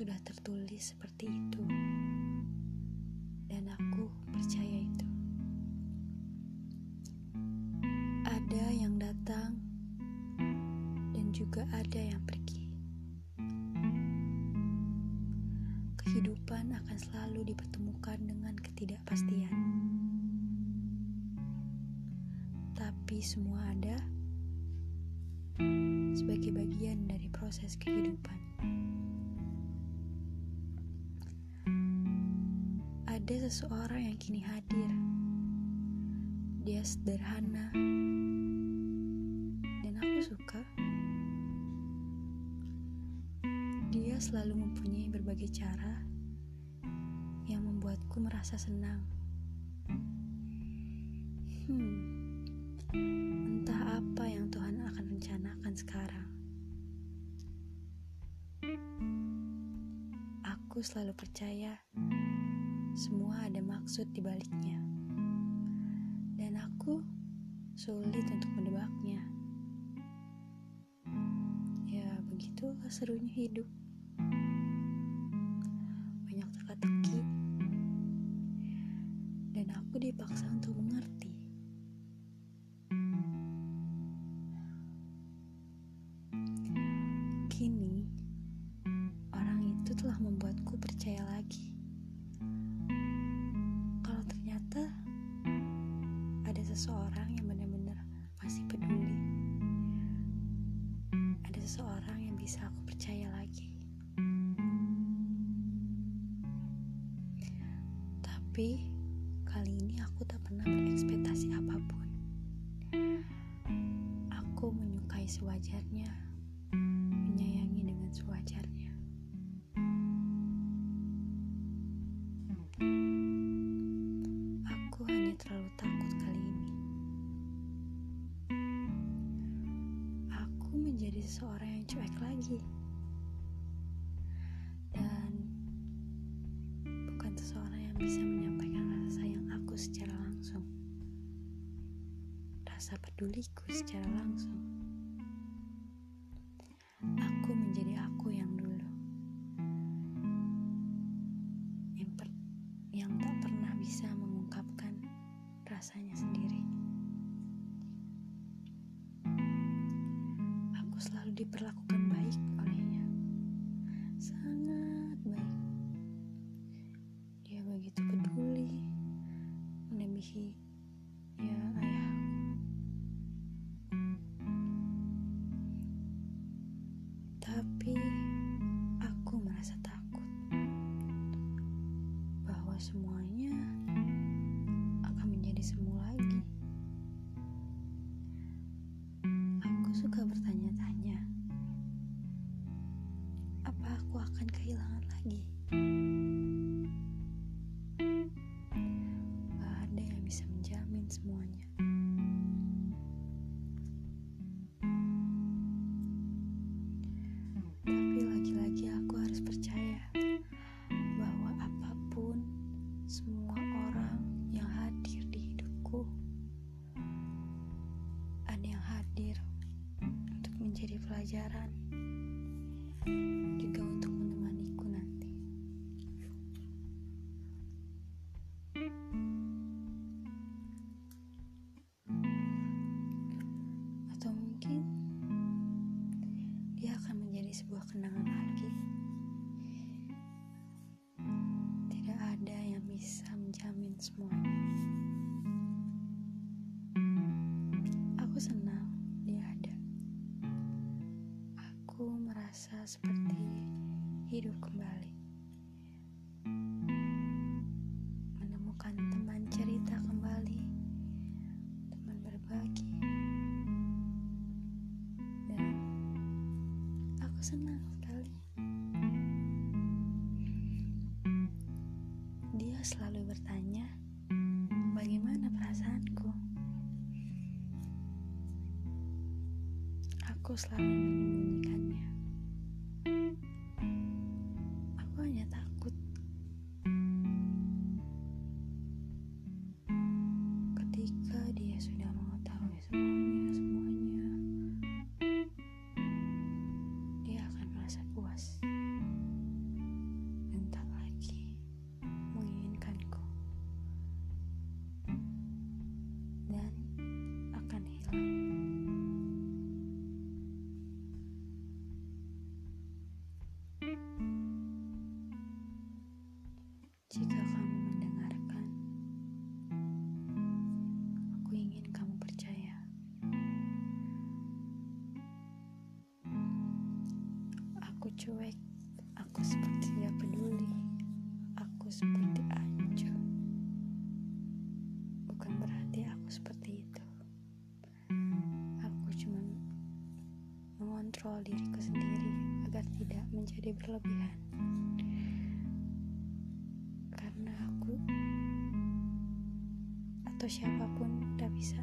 sudah tertulis seperti itu, dan aku percaya itu. Ada yang datang, dan juga ada yang pergi. Kehidupan akan selalu dipertemukan dengan ketidakpastian, tapi semua ada sebagai bagian dari proses kehidupan. Ada seseorang yang kini hadir. Dia sederhana, dan aku suka. Dia selalu mempunyai berbagai cara yang membuatku merasa senang. Hmm, entah apa yang Tuhan akan rencanakan sekarang. Aku selalu percaya semua ada maksud di baliknya. Dan aku sulit untuk menebaknya. Ya, begitulah serunya hidup. Banyak teka-teki. Dan aku dipaksa untuk mengerti. Kini, orang itu telah membuatku percaya lagi. Tapi kali ini aku tak pernah berekspektasi apa pun. Aku menyukai sewajarnya, menyayangi dengan sewajarnya. Aku hanya terlalu takut kali ini. Aku menjadi seseorang yang cuek lagi. Dan bukan seseorang yang bisa Rasa peduliku secara langsung. Aku menjadi aku yang dulu. Yang, per- yang tak pernah bisa mengungkapkan rasanya sendiri. Aku selalu diperlakukan baik olehnya. Sangat baik. Dia begitu peduli, melebihi ya semuanya akan menjadi semu lagi. Aku suka bertanya-tanya, apa aku akan kehilangan lagi? Yang hadir untuk menjadi pelajaran juga untuk menemaniku nanti. Atau mungkin dia akan menjadi sebuah kenangan senang sekali. Dia selalu bertanya, "Bagaimana perasaanku?" Aku selalu menyembunyikannya. Jika kamu mendengarkan, aku ingin kamu percaya. Aku cuek, aku seperti tidak peduli, aku seperti acuh. Bukan berarti aku seperti itu. Aku cuma mengontrol diriku sendiri agar tidak menjadi berlebihan. Siapa pun tidak bisa